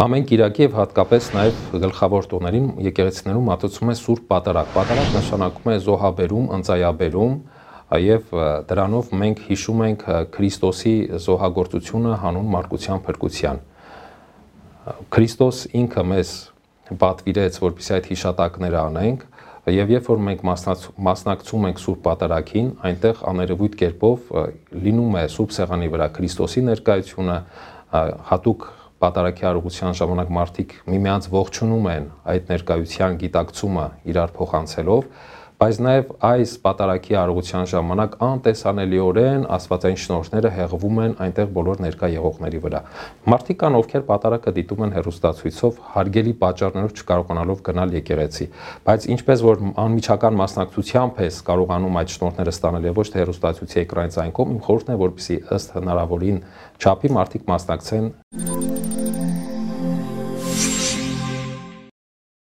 Ամեն Կիրակի եւ հատկապես նաեւ գլխավոր տոներին եկեղեցիներում մատուցում է Սուրբ Պատարագ։ Պատարագ նշանակում է զոհաբերում, ընծայաբերում, եւ դրանով մենք հիշում ենք Քրիստոսի զոհագործությունը հանուն մարգության փրկության։ Քրիստոս ինքը մեզ պատվիրեց, որպեսզի այդ հիշատակները անենք, եւ երբ որ մենք մասնակցում ենք Սուրբ Պատարագին, այնտեղ աներևույթ կերպով լինում է Սուրբ Սեղանի վրա Քրիստոսի ներկայությունը, հատուկ պատարակի արարողության ժամանակ մարդիկ միմյանց ողջունում են այդ ներկայության գիտակցումը իրար փոխանցելով, բայց նաև այս պատարակի արարողության ժամանակ անտեսանելիորեն աստվածային շնորհները հեղվում են այնտեղ բոլոր ներկա եղողների վրա։ Մարդիկ կան, ովքեր պատարակը դիտում են հերոստացույցով, հարգելի պատճառներով չկարողանալով գնալ եկեղեցի, բայց ինչպես որ անմիջական մասնակցությամբ ես կարողանում այդ շնորհները ստանել եւ ոչ թե հերոստացույցի էկրանից այն կողմ, իմ խորհուրդն է, որպեսզի ըստ հնարավորին չափի մարդիկ մասնակցեն